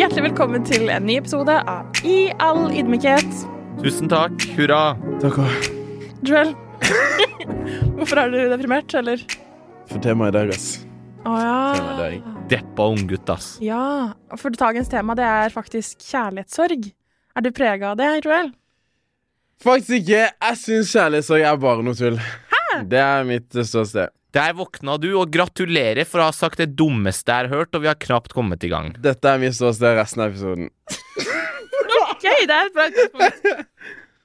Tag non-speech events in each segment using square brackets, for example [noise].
Hjertelig velkommen til en ny episode av I all ydmykhet. Tusen takk. Hurra. Takk òg. Joel, [laughs] hvorfor er du deprimert, eller? For temaet i dag, ass. Å ja. Deppa unggutt, ass. Ja, for dagens tema det er faktisk kjærlighetssorg. Er du prega av det, Joel? Faktisk ikke. Jeg syns kjærlighetssorg er bare noe tull. Hæ? Det er mitt ståsted. Der våkna du, og gratulerer for å ha sagt det dummeste jeg har hørt, og vi har knapt kommet i gang. Dette er mitt ståsted resten av episoden. Ok, det er et bra tidspunkt.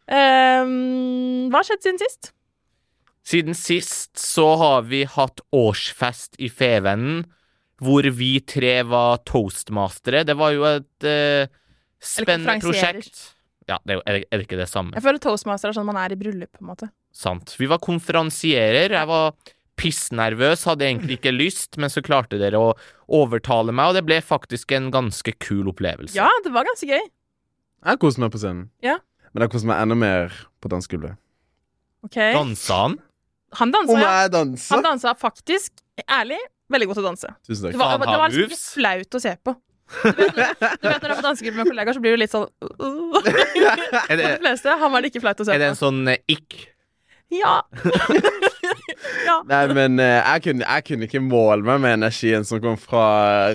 Um, hva har skjedd siden sist? Siden sist så har vi hatt årsfest i Fevennen, hvor vi tre var toastmastere. Det var jo et uh, spennende prosjekt. Ja, det er, er det- er det ikke det samme? Jeg føler toastmaster er sånn man er i bryllup, på en måte. Sant. Vi var konferansierer. Jeg var pissnervøs, hadde egentlig ikke lyst, men så klarte dere å overtale meg, og det ble faktisk en ganske kul opplevelse. Ja, det var ganske gøy. Jeg koste meg på scenen. Ja. Men jeg koste meg enda mer på dansegulvet. Ok. Dansa han? Han dansa, Om ja. Han dansa faktisk, ærlig, veldig godt å danse. Tusen Det var, det var har liksom litt flaut å se på. Du vet, du vet når du er på dansegruppe med kollegaer, så blir du litt sånn [laughs] uh, For det, de fleste. Han var det ikke flaut å se på. er det en sånn eh, ikk? Ja. [laughs] ja. Nei, men eh, jeg, kunne, jeg kunne ikke måle meg med energien som kom fra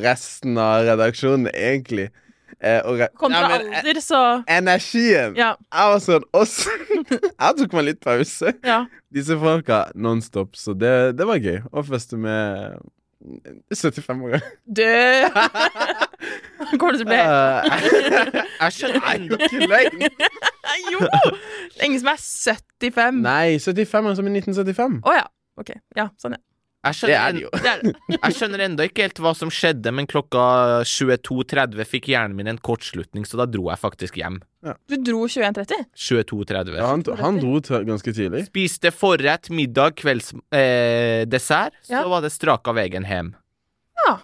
resten av redaksjonen, egentlig. Eh, re men, eh, alder, så Energien! Ja. Jeg var sånn også. [laughs] Jeg tok meg litt pause. ja. Disse folka nonstop, så det, det var gøy å feste med 75 år. Du [laughs] Kommer det til å bli [laughs] Jeg skjønner enda ikke løgn! Jo! Ingen som er 75. Nei, 75 er som i 1975. ja. Ok. Ja, sånn, ja. Jeg Det skjønner, er det jo. Det jeg skjønner enda ikke helt hva som skjedde, men klokka 22.30 fikk hjernen min en kortslutning, så da dro jeg faktisk hjem. Du dro 21.30? 22.30. Ja, han, han dro ganske tidlig. Spiste forrett, middag, kvelds... Eh, dessert. Så Ja. var det strak av veien hjem.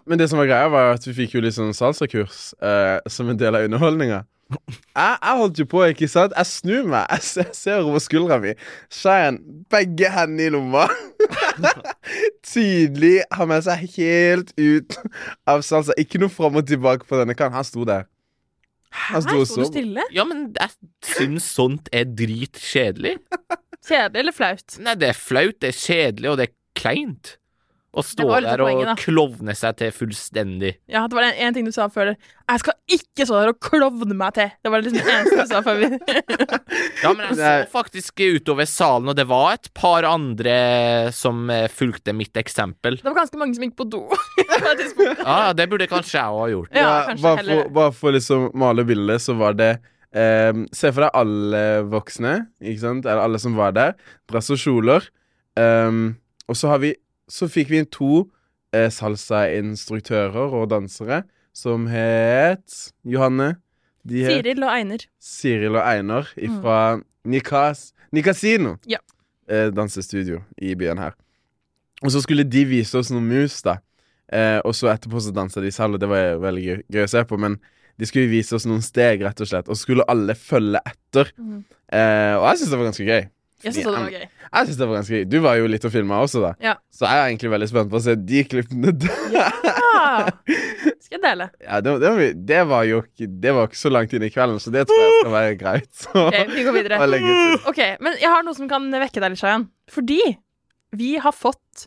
Men det som var greia, var at vi fikk jo litt sånn salsakurs eh, som en del av underholdninga. Jeg, jeg holdt jo på, ikke sant? Jeg snur meg, jeg ser, ser over skuldra mi. Skjæren, begge hendene i lomma. [laughs] Tydelig har med seg helt ut av salsa. Ikke noe fram og tilbake på denne kanten. Han sto der. Han sto og sto du stille? Ja, men jeg syns sånt er dritkjedelig. Kjedelig eller flaut? Nei, det er flaut, det er kjedelig, og det er kleint. Å stå der og poenget, klovne seg til fullstendig. Ja, det var en, en ting du sa før. Jeg skal ikke stå der og klovne meg til. Det var liksom det eneste du sa før vi [laughs] Ja, men jeg så faktisk utover salen, og det var et par andre som eh, fulgte mitt eksempel. Det var ganske mange som gikk på do. [laughs] på. Ja, det burde kanskje jeg òg ha gjort. Ja, Ja, bare, for, bare for liksom male bildet, så var det Um, Se for deg alle voksne, ikke sant? Eller alle som var der. Dress og kjoler. Um, og så har vi Så fikk vi inn to eh, salsa-instruktører og dansere som het Johanne. De het Siril og Einar. Siril og Einar fra Nikas, Nikasino. Ja. Eh, dansestudio i byen her. Og så skulle de vise oss noen mus, da. Eh, og så etterpå så dansa de selv, og det var veldig gøy, gøy å se på. Men de skulle vise oss noen steg, rett og slett. Og så skulle alle følge etter. Mm. Eh, og jeg syns det var ganske gøy. Jeg syns det var gøy. Jeg synes det var ganske gøy Du var jo litt og filma også, da. Ja. Så jeg er egentlig veldig spent på å se de klippene. der. Ah, skal jeg dele. [laughs] Ja, det, det, var, det var jo ikke Det var ikke så langt inn i kvelden, så det tror jeg skal være greit. [laughs] Så, Ok, vi går videre. Ok, Men jeg har noe som kan vekke deg litt, Shayan. Fordi vi har fått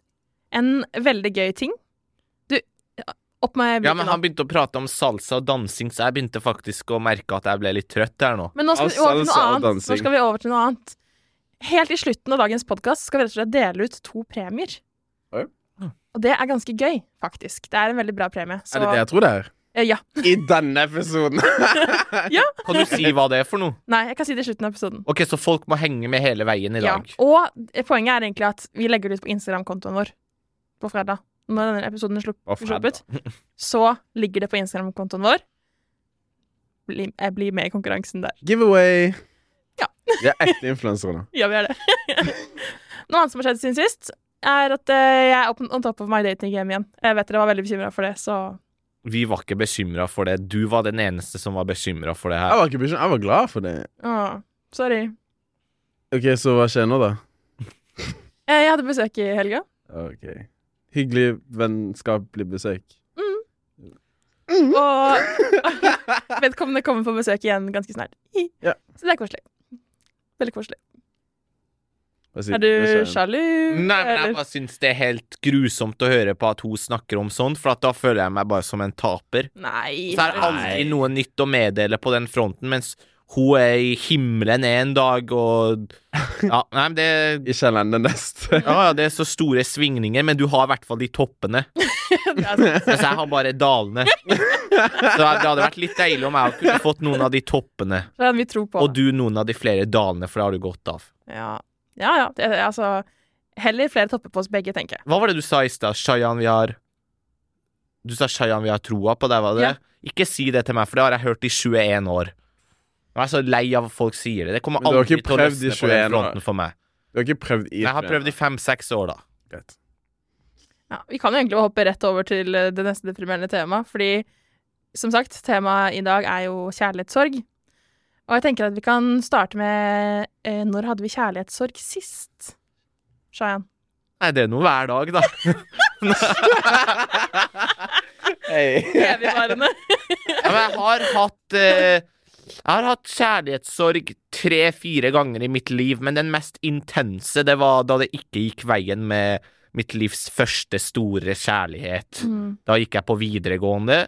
en veldig gøy ting. Du, opp med Ja, men han begynte å prate om salsa og dansing, så jeg begynte faktisk å merke at jeg ble litt trøtt her nå. Men nå skal vi over til noe annet. Nå skal vi over til noe annet. Helt i slutten av dagens podkast skal vi rett og slett dele ut to premier. Oi. Og det er ganske gøy, faktisk. Det er en veldig bra premie. Så Er det det jeg tror det er? eh, ja. [laughs] I denne episoden! [laughs] Kan du si hva det er for noe? Nei, jeg kan si det i slutten av episoden. Ok, så folk må henge med hele veien i Ja. dag. Og poenget er egentlig at vi legger det ut på Instagram-kontoen vår på fredag. Når denne episoden er sluppet, så ligger det på Instagram-kontoen vår. Bli, jeg blir med i konkurransen der. Giveaway. Ja. Vi er ekte influensere nå. [laughs] Ja, vi er det. [laughs] Noe annet som har skjedd siden sist, er at eh, jeg er on top of my dating game igjen. Jeg vet dere var veldig bekymra for det, så Vi var ikke bekymra for det. Du var den eneste som var bekymra for det Jeg her. var ikke bekymret, jeg var glad for det. Åh, sorry. Ok, Så hva skjer nå, da? [laughs] Eh, Jeg hadde besøk i helga. Ok Hyggelig, vennskapelig besøk. Mm. Og vedkommende kommer på besøk igjen ganske snart. Ja. Så det er koselig. Veldig koselig. Er du sjalu? Nei, men jeg bare syns det er helt grusomt å høre på at hun snakker om sånt, for at da føler jeg meg bare som en taper. Nei. Så er det alltid noe nytt å meddele på den fronten, mens hun er i himmelen en dag, og [laughs] Ja, nei, men det Ikke ellende neste. [laughs] Ja, ja, det er så store svingninger, men du har i hvert fall de toppene. [laughs] Mens jeg har bare dalene. Så det hadde vært litt deilig om jeg kunne fått noen av de toppene, Det er vi tror på. og du noen av de flere dalene, for det har du godt av. Ja, ja. ja. Det, er- altså Heller flere topper på oss begge, tenker jeg. Hva var det du sa i stad? Shayan, vi har Du sa Shayan, vi har troa på deg, var det Ja. det? Ikke si det til meg, for det har jeg hørt i 21 år. Jeg er så lei av at folk sier det. Det kommer Men du har aldri ikke til å prøvd i løsne på den 21 år. fronten for meg. Du har ikke prøvd i Men jeg har prøvd i fem-seks år, da. Greit. Ja, vi kan jo egentlig hoppe rett over til eh, det neste deprimerende temaet, fordi som sagt, temaet i dag er jo kjærlighetssorg. Og jeg tenker at vi kan starte med eh, når hadde vi kjærlighetssorg sist? Shayan. Nei, det er noe hver dag, da. [laughs] Evigvarende. Ja, men jeg har hatt eh, Jeg har hatt kjærlighetssorg tre-fire ganger i mitt liv, men den mest intense, det var da det ikke gikk veien med mitt livs første store kjærlighet. Mm. Da gikk jeg på videregående,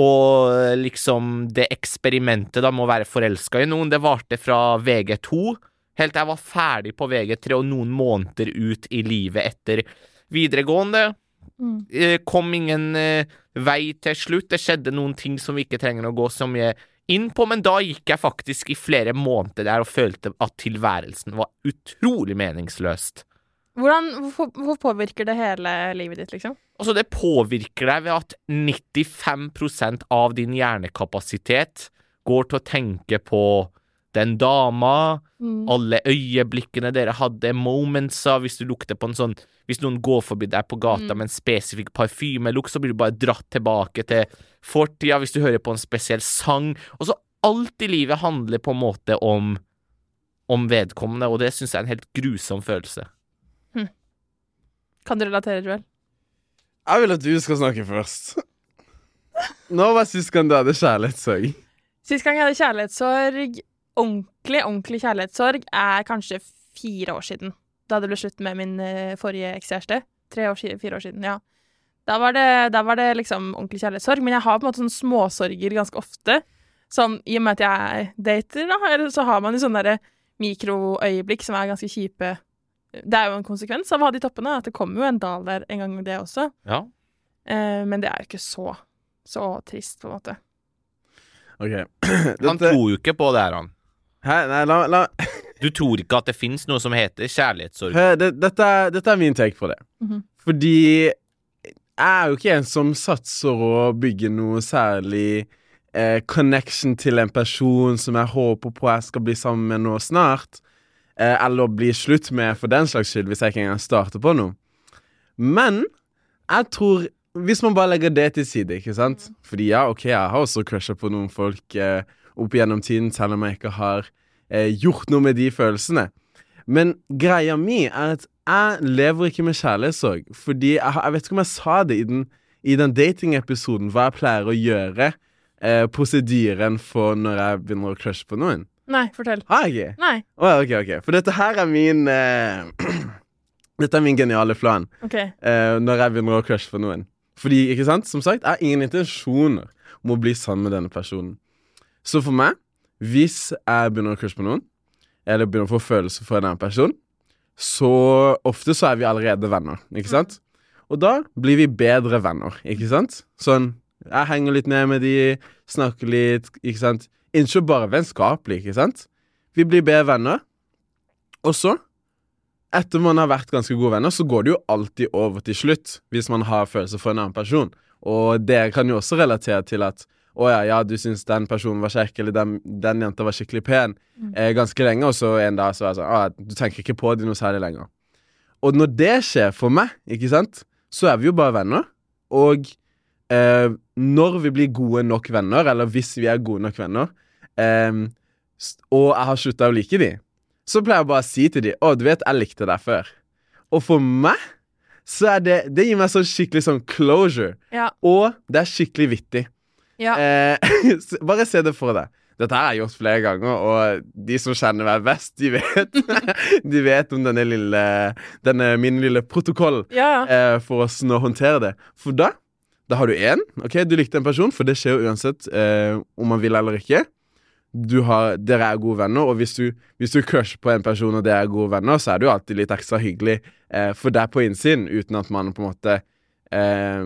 og liksom det eksperimentet da med å være forelska i noen, det varte fra VG2 helt til jeg var ferdig på VG3 og noen måneder ut i livet etter videregående. Mm. Eh, kom ingen eh, vei til slutt. Det skjedde noen ting som vi ikke trenger å gå så mye inn på, men da gikk jeg faktisk i flere måneder der og følte at tilværelsen var utrolig meningsløst. Hvordan, hvor, hvor påvirker det hele livet ditt, liksom? Altså, det påvirker deg ved at 95% av din hjernekapasitet går til å tenke på den dama, Mm. alle øyeblikkene dere hadde, momentsa, hvis du lukter på en sånn Hvis noen går forbi deg på gata Mm. med en spesifikk parfymelukt, så blir du bare dratt tilbake til fortida hvis du hører på en spesiell sang. Og så alt i livet handler på en måte om om vedkommende, og det syns jeg er en helt grusom følelse. Kan du relatere, Joel? Jeg vil at du skal snakke først. Når var sist gang du hadde kjærlighetssorg? Sist gang jeg hadde kjærlighetssorg, ordentlig, ordentlig kjærlighetssorg, er kanskje fire år siden. Da det ble slutt med min eh, forrige ekskjæreste. Tre år siden, fire år siden, ja. Da var, det, da var det liksom ordentlig kjærlighetssorg. Men jeg har på en måte sånne småsorger ganske ofte. Sånn, I og med at jeg dater, da, så har man jo sånne derre mikroøyeblikk som er ganske kjipe. Det er jo en konsekvens av å ha de toppene, at det kommer jo en dal der en gang, det også. Ja. Eh, men det er jo ikke så, så trist, på en måte. OK. [clears throat] Han Dette, tror jo ikke på det her, han. Hæ? Nei, la, la Du tror ikke at det fins noe som heter kjærlighetssorg. Det, dette, dette er min take på det. Mhm. Fordi jeg er jo ikke en som satser å bygge noe særlig eh, connection til en person som jeg håper på jeg skal bli sammen med nå snart. Eh, eller bli slutt med for den slags skyld, hvis jeg ikke engang starter på noe. Men jeg tror Hvis man bare legger det til side, ikke sant Fordi ja, OK, jeg har også crusha på noen folk eh, opp gjennom tiden, selv om jeg ikke har eh, gjort noe med de følelsene. Men greia mi er at jeg lever ikke med kjærlighetssorg. Fordi jeg, jeg vet ikke om jeg sa det i den, i den datingepisoden, hva jeg pleier å gjøre. Eh, prosedyren for når jeg begynner å crushe på noen. Nei, fortell. Har jeg ikke? Nei. Oh, ok, ok. For dette her er min eh, [clears throat] Dette er min geniale plan okay. eh, når jeg begynner å crushe på noen. Fordi, ikke sant, som sagt, jeg har ingen intensjoner om å bli sammen med denne personen. Så for meg, hvis jeg begynner å crushe på noen, eller begynner å få følelser for en annen person, så ofte så er vi allerede venner, ikke sant? Og da blir vi bedre venner, ikke sant? Sånn, jeg henger litt ned med de, snakker litt, ikke sant? Ikke bare vennskapelig, ikke sant? Vi blir bedre venner. Og så, etter man har vært ganske gode venner, så går det jo alltid over til slutt, hvis man har følelser for en annen person. Og dere kan jo også relatere til at å ja, ja, du syns den personen var kjekk, eller den, den jenta var skikkelig pen eh, ganske lenge, og så en dag så er det sånn ah, Du tenker ikke på det noe særlig lenger. Og når det skjer for meg, ikke sant, så er vi jo bare venner. Og eh, når vi blir gode nok venner, eller hvis vi er gode nok venner, eh, og jeg har slutta å like de, så pleier jeg bare å si til de Å, du vet, jeg likte deg før. Og for meg så er det Det gir meg sånn skikkelig sånn closure. Ja. Og det er skikkelig vittig. Ja. Eh, [laughs] bare se det for deg. Dette her har jeg gjort flere ganger, og de som kjenner meg best, de vet [laughs] De vet om denne lille Denne min lille protokoll Ja, eh, for åssen å håndtere det. For da Da har du én. Ok, du likte en person, for det skjer jo uansett eh, om man vil eller ikke. Du har, dere er gode venner, og hvis du, hvis du crusher på en person og dere er gode venner, så er det jo alltid litt ekstra hyggelig eh, for deg på innsiden, uten at man på en måte eh,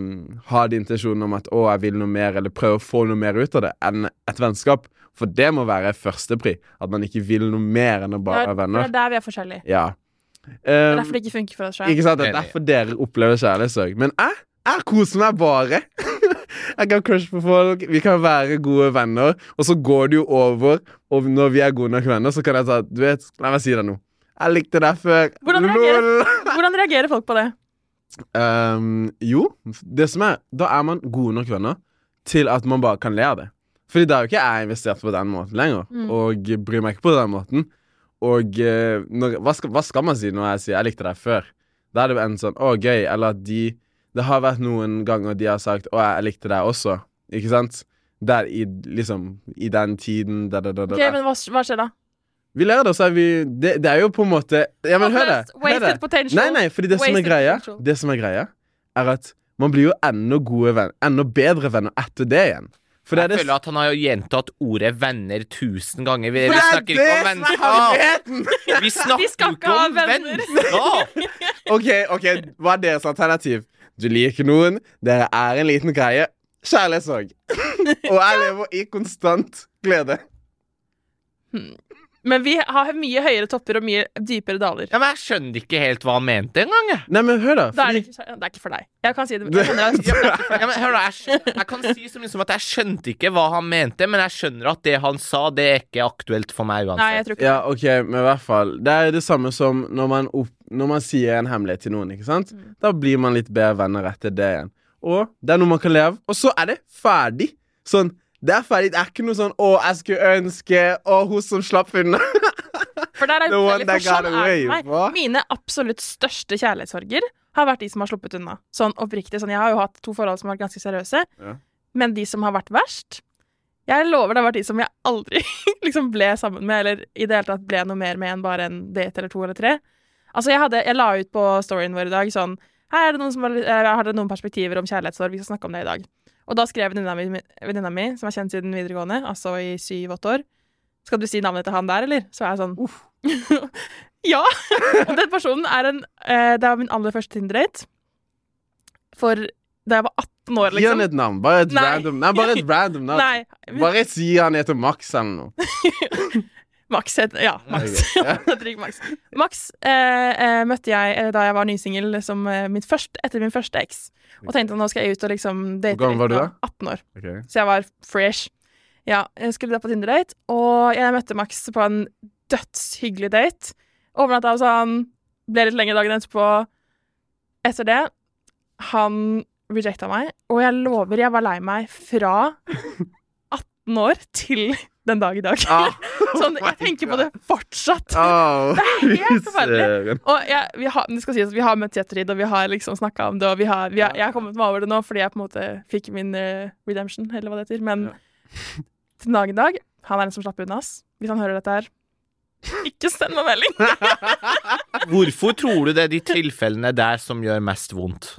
har de intensjonen om at 'å, jeg vil noe mer', eller prøver å få noe mer ut av det, enn et vennskap. For det må være førstepri. At man ikke vil noe mer enn å bare være venner. det er der vi er forskjellige. Ja. Det er Um, derfor det ikke funker for oss sjøl. ikke sant? Det er derfor dere opplever kjærlighetssorg. Men jeg, jeg koser meg bare. [laughs] jeg kan crush på folk, vi kan være gode venner, og så går det jo over. Og når vi er gode nok venner, så kan jeg ta Du vet, la meg si det nå. Jeg likte deg før. Hvordan reagerer- Hvordan reagerer folk på det? Um, jo, det som er Da er man gode nok venner til at man bare kan le av det. Fordi da er jo ikke jeg investert på den måten lenger, Mm. og bryr meg ikke på den måten. Og eh, når, hva, skal, hva skal man si når jeg sier 'jeg likte deg før'? Da er det jo en sånn 'å, gøy', eller at de Det har vært noen ganger de har sagt 'å, jeg likte deg også', ikke sant? Der i liksom I den tiden da, da, da, da. Ok, men hva, hva skjer da? Vi lærer det, og så er vi det, det er jo på en måte Ja, men hør det. Wasted potential. Nei, nei, fordi det som er greia, potential. det som er greia, er at man blir jo enda gode venner, enda bedre venner etter det igjen. For det er Jeg det føler at han har jo gjentatt ordet venner tusen ganger. Vi, vi er snakker ikke om vennskap! Vi snakker ikke om venner. vennskap! [laughs] OK, ok, hva er deres alternativ? Du liker noen, dere er en liten greie. Kjærlighetssorg. [laughs] Og jeg lever i konstant glede. Men vi har mye høyere topper og mye dypere daler. Ja, men Jeg skjønner ikke helt hva han mente engang. jeg. Nei, men hør, da. Da er det, ikke, det er ikke for deg. Jeg kan si det. Jeg mener det. [laughs] Ja, men hør da, jeg, skj- jeg kan si så mye som at jeg skjønte ikke hva han mente, men jeg skjønner at det han sa, det er ikke aktuelt for meg Nei, jeg tror ikke ja, OK, men i hvert fall. Det er det samme som når man, opp, når man sier en hemmelighet til noen, ikke sant? Mm. Da blir man litt bedre venner etter det igjen. Og det er noe man kan leve, av. Og så er det ferdig. Sånn, det er ferdig. Det er ikke noe sånn 'Å, jeg skulle ønske Å, hun som slapp unna'. [laughs] For der er jo veldig for sånn meg. Mine absolutt største kjærlighetssorger har vært de som har sluppet unna. Sånn oppriktig. Sånn, jeg har jo hatt to forhold som har vært ganske seriøse, Ja. men de som har vært verst Jeg lover det har vært de som jeg aldri [laughs] liksom ble sammen med, eller i det hele tatt ble noe mer med enn bare en date eller to eller tre. Altså, jeg, hadde, jeg la ut på storyen vår i dag sånn Her er det noen som har, eh, har dere noen perspektiver om kjærlighetssorg. Vi skal snakke om det i dag. Og da skrev venninna mi, som er kjent siden videregående, altså i syv-åtte år Skal du si navnet til han der, eller? Så er jeg sånn [laughs] Ja! Og [laughs] den personen er en eh, Det var min aller første Tinder-date. For da jeg var 18 år, liksom. Gi han liksom. et navn. Bare et Nei. random Nei, bare et random navn. [laughs] Nei. Bare si han heter Max eller noe. Max heter Ja, Max. Ok, ja. [laughs] Jeg heter ikke Max. Max eh, eh, møtte jeg eh, da jeg var nysingel som eh, etter min første eks. Og tenkte at nå skal jeg ut og liksom date Hvor gammel var du da? 18 år. Okay. Så jeg var fresh. Ja, jeg skulle da på Tinder-date, og jeg møtte Max på en dødshyggelig date. Overnatta hos han, ble litt lenger dagen etterpå. Etter det Han rejecta meg, og jeg lover jeg var lei meg fra [laughs] 18 år til den dag i dag. Ah, [laughs] sånn, oh jeg tenker på det fortsatt. Oh, [laughs] Det er helt forferdelig. Og jeg, vi, har, det skal sies vi har møtt i ettertid, og vi har liksom snakka om det. Og vi har, vi har, jeg har kommet meg over det nå fordi jeg på en måte fikk min uh, redemption, eller hva det heter. Men [laughs] til dagen i dag Han er den som slapp unna oss. Hvis han hører dette her, ikke send meg melding! Hvorfor tror du det er de tilfellene der som gjør mest vondt?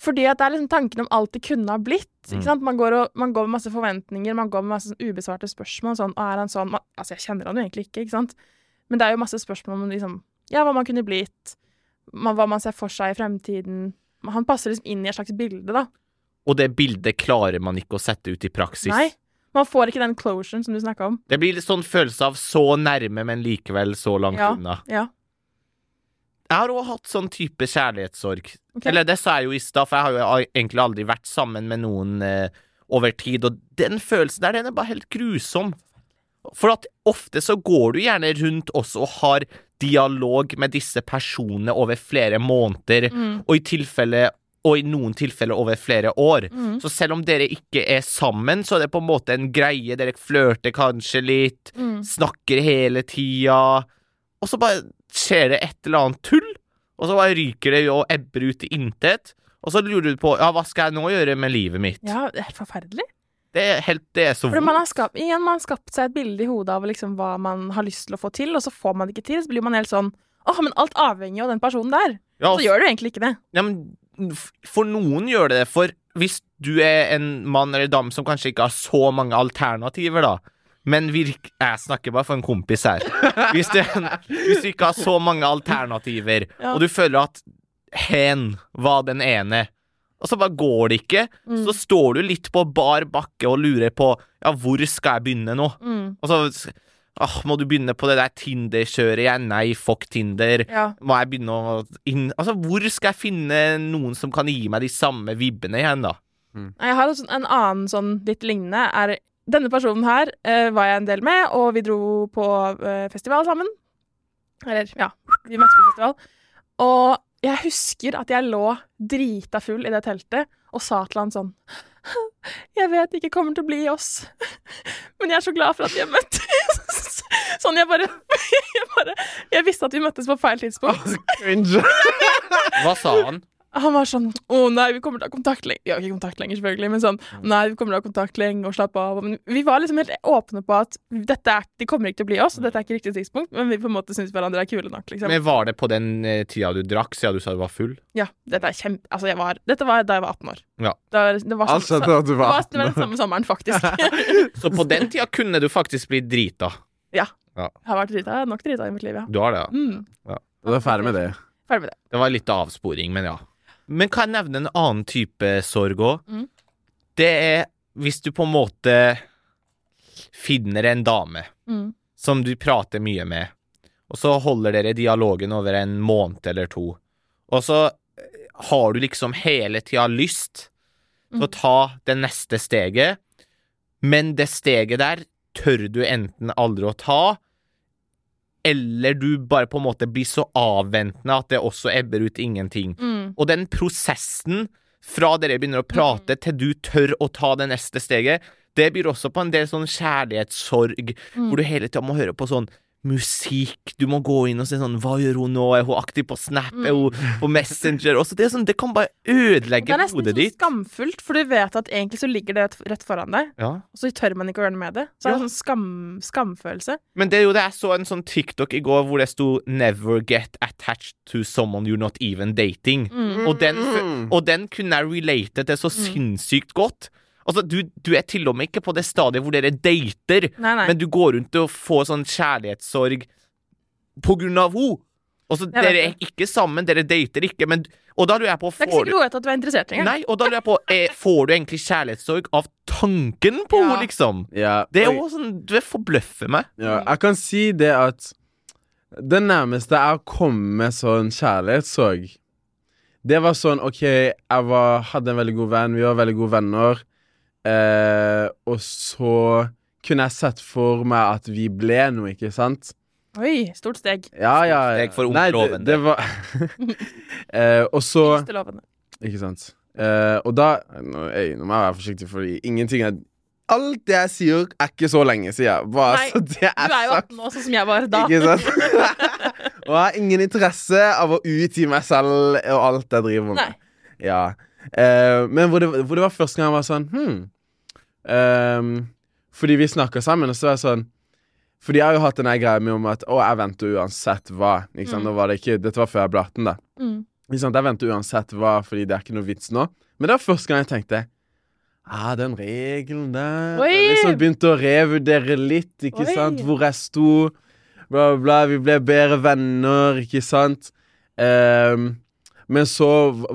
Fordi at det er liksom tanken om alt det kunne ha blitt. Mm. Man, går og, man går med masse forventninger, man går med masse sånn ubesvarte spørsmål. Sånn, og er han sånn man, Altså, jeg kjenner han jo egentlig ikke, ikke sant? Men det er jo masse spørsmål om liksom, ja, hva man kunne blitt, man, hva man ser for seg i fremtiden. Han passer liksom inn i et slags bilde, da. Og det bildet klarer man ikke å sette ut i praksis. Nei. Man får ikke den closuren som du snakka om. Det blir litt sånn følelse av så nærme, men likevel så langt Ja. unna. Ja. Jeg har òg hatt sånn type kjærlighetssorg. Okay. Eller det sa jeg jo i stad, for jeg har jo egentlig aldri vært sammen med noen eh, over tid, og den følelsen der, den er bare helt grusom. For at ofte så går du gjerne rundt også og har dialog med disse personene over flere måneder, Mm. og i tilfelle og i noen tilfeller over flere år. Mm. Så selv om dere ikke er sammen, så er det på en måte en greie. Dere flørter kanskje litt, Mm. snakker hele tida, og så bare skjer det et eller annet tull, og så bare ryker det og ebber ut i intet. Og så lurer du på ja, hva skal jeg nå gjøre med livet mitt? Ja, det er helt forferdelig. Det er helt Det er så For man har skapt, igjen, man har skapt seg et bilde i hodet av liksom hva man har lyst til å få til, og så får man det ikke til. Så blir man helt sånn Åh, men alt avhenger av den personen der. Ja, Så gjør du egentlig ikke det. Ja, men for noen gjør det det. For hvis du er en mann eller dame som kanskje ikke har så mange alternativer, da men virk, jeg snakker bare for en kompis her. Hvis du, hvis du ikke har så mange alternativer, Ja. og du føler at hen var den ene, og så bare går det ikke, Mm. så står du litt på bar bakke og lurer på ja, hvor skal jeg begynne nå? Mm. Og så åh, må du begynne på det der Tinder-kjøret igjen? Nei, fuck Tinder. Ja. Må jeg begynne å inn... Altså, hvor skal jeg finne noen som kan gi meg de samme vibbene igjen, da? Jeg har en annen sånn litt lignende. Er, denne personen her eh, var jeg en del med, og vi dro på eh, festival sammen. Eller, ja, vi møttes på festival. Og jeg husker at jeg lå drita full i det teltet og sa til han sånn [laughs] Jeg vet det ikke kommer til å bli oss, [laughs] men jeg er så glad for at vi har møttes. [laughs] Sånn, jeg bare, jeg bare Jeg visste at vi møttes på feil tidspunkt. Hva sa han? Han var sånn Å nei, vi kommer til å ha kontakt lenge. Vi har ikke kontakt lenger, selvfølgelig, men sånn Nei, vi kommer til å ha kontakt lenge, og slapp av. Men vi var liksom helt åpne på at dette er, de kommer ikke til å bli oss, og dette er ikke riktig tidspunkt, men vi på en måte syns hverandre er kule nok, liksom. Men Var det på den eh, tida du drakk, siden du sa du var full? Ja, dette er kjempe... Altså, jeg var Dette var da jeg var 18 år. Ja. Det var, det var, Alt samme- skjønte du var 18 år. det var den samme sommeren, faktisk. [laughs] Så på den tida kunne du faktisk bli drita. Ja, Jeg har vært drita. Nok drita i mitt liv, ja. Du har det, ja. Mm, Du er ferdig med det. ferdig med det. Det var litt avsporing, men ja. Men kan jeg nevne en annen type sorg òg? Mm. Det er hvis du på en måte finner en dame Mm. som du prater mye med, og så holder dere dialogen over en måned eller to, og så eh, har du liksom hele tida lyst til å ta det neste steget, men det steget der tør du enten aldri å ta, eller du bare på en måte blir så avventende at det også ebber ut ingenting. Mm. Og den prosessen fra dere begynner å prate til du tør å ta det neste steget, det byr også på en del sånn kjærlighetssorg, Mm. hvor du hele tida må høre på sånn musikk, du må gå inn og se sånn Hva gjør hun nå? Er hun aktiv på Snap? Er hun på Messenger? Også det, er sånn, det kan bare Mm. Det er nesten hodet sånn skamfullt, for du vet at egentlig så ligger det rett- foran deg, Ja. og så tør man ikke å gjøre noe med det. Så er det Ja. en sånn skam, skamfølelse. Men det er jo det jeg så en sånn TikTok i går hvor det sto 'Never get attached to someone you're not even dating'. Mm. Og, den, Mm. og den kunne jeg relate til så sinnssykt godt. Altså, du, du er til og med ikke på det stadiet hvor dere dater, Nei, nei. men du går rundt og får sånn kjærlighetssorg på grunn av henne. Og så Dere er ikke sammen, dere dater ikke, men Og da lurer jeg på det er ikke sikkert du, hun vet at du er interessert engang. Nei, og da lurer jeg på eh, Får du egentlig kjærlighetssorg av tanken på Ja. henne, liksom? Ja. Det er jo sånn Det forbløffer meg. Ja, jeg kan si det at det nærmeste jeg kom med sånn kjærlighetssorg, det var sånn OK, jeg var, hadde en veldig god venn, vi var veldig gode venner, eh, og så kunne jeg sett for meg at vi ble noe, ikke sant? Oi, stort steg. Ja, ja. Steg for ungloven. Nei, det, det var [laughs] eh, Og så Ikke sant. Eh, og da nå, jeg, nå må jeg være forsiktig, fordi ingenting er Alt det jeg sier, er ikke så lenge siden. Bare Nei, så det Du er er jo 18 år, sånn som jeg var da. Ikke sant? [laughs] og jeg har ingen interesse av å utgi meg selv og alt jeg driver med. Nei. Ja. Eh, men hvor det, hvor det var første gang jeg var sånn hmm. Um, fordi vi snakka sammen, og så var jeg sånn Fordi jeg har jo hatt den greia med om at å, jeg venter uansett hva. Ikke sant? Mm. Var det ikke, dette var før jeg ble 18, da. Mm. Ikke sant? Jeg venter uansett hva, fordi det er ikke noe vits nå. Men det var første gang jeg tenkte Ah, den regelen der Oi! Jeg liksom begynte å revurdere litt, ikke Oi! sant? Hvor jeg sto. Bla, bla, bla. Vi ble bedre venner, ikke sant? Ehm, men så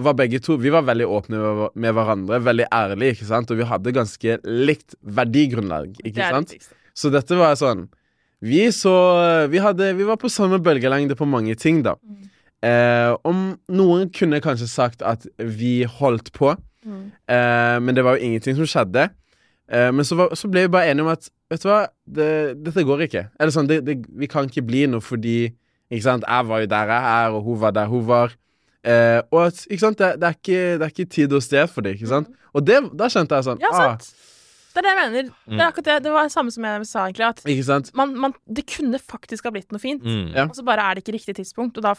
var begge to Vi var veldig åpne med- hverandre, veldig ærlige, ikke sant? Og vi hadde ganske likt verdigrunnlag, ikke det sant? Så dette var sånn Vi så Vi, hadde, vi var på samme bølgelengde på mange ting, da. Mm. Eh, om noen kunne kanskje sagt at vi holdt på, Mm. eh, men det var jo ingenting som skjedde. Eh, men så, var, så ble vi bare enige om at Vet du hva, det, dette går ikke. Eller sånn, det, det, Vi kan ikke bli noe fordi Ikke sant, Jeg var jo der jeg er, og hun var der hun var. Eh, og at, ikke sant, det, det, er ikke, det er ikke tid og sted for det. ikke sant? Og det, da skjønte jeg sånn Ja, ah, sant. Det er det jeg mener. Det er akkurat det. Det var det samme som jeg sa, egentlig. At Ikke sant? man, man, det kunne faktisk ha blitt noe fint, Mm. Ja. og så bare er det ikke riktig tidspunkt, og da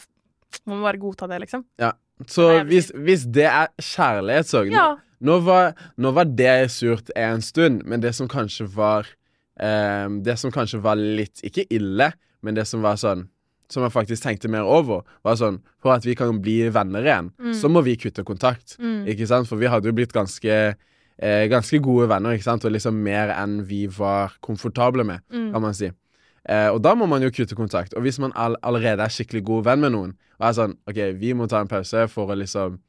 må man bare godta det, liksom. Ja. Så det hvis, hvis det er kjærlighetssorg Ja. Nå var, nå var det surt en stund, men det som kanskje var eh, Det som kanskje var litt Ikke ille, men det som var sånn Som jeg faktisk tenkte mer over, var sånn For at vi kan bli venner igjen, Mm. så må vi kutte kontakt. Mm. Ikke sant? For vi hadde jo blitt ganske eh, Ganske gode venner, ikke sant? Og liksom mer enn vi var komfortable med, Mm. kan man si. Eh, og da må man jo kutte kontakt. Og hvis man all allerede er skikkelig god venn med noen, og er sånn OK, vi må ta en pause for å liksom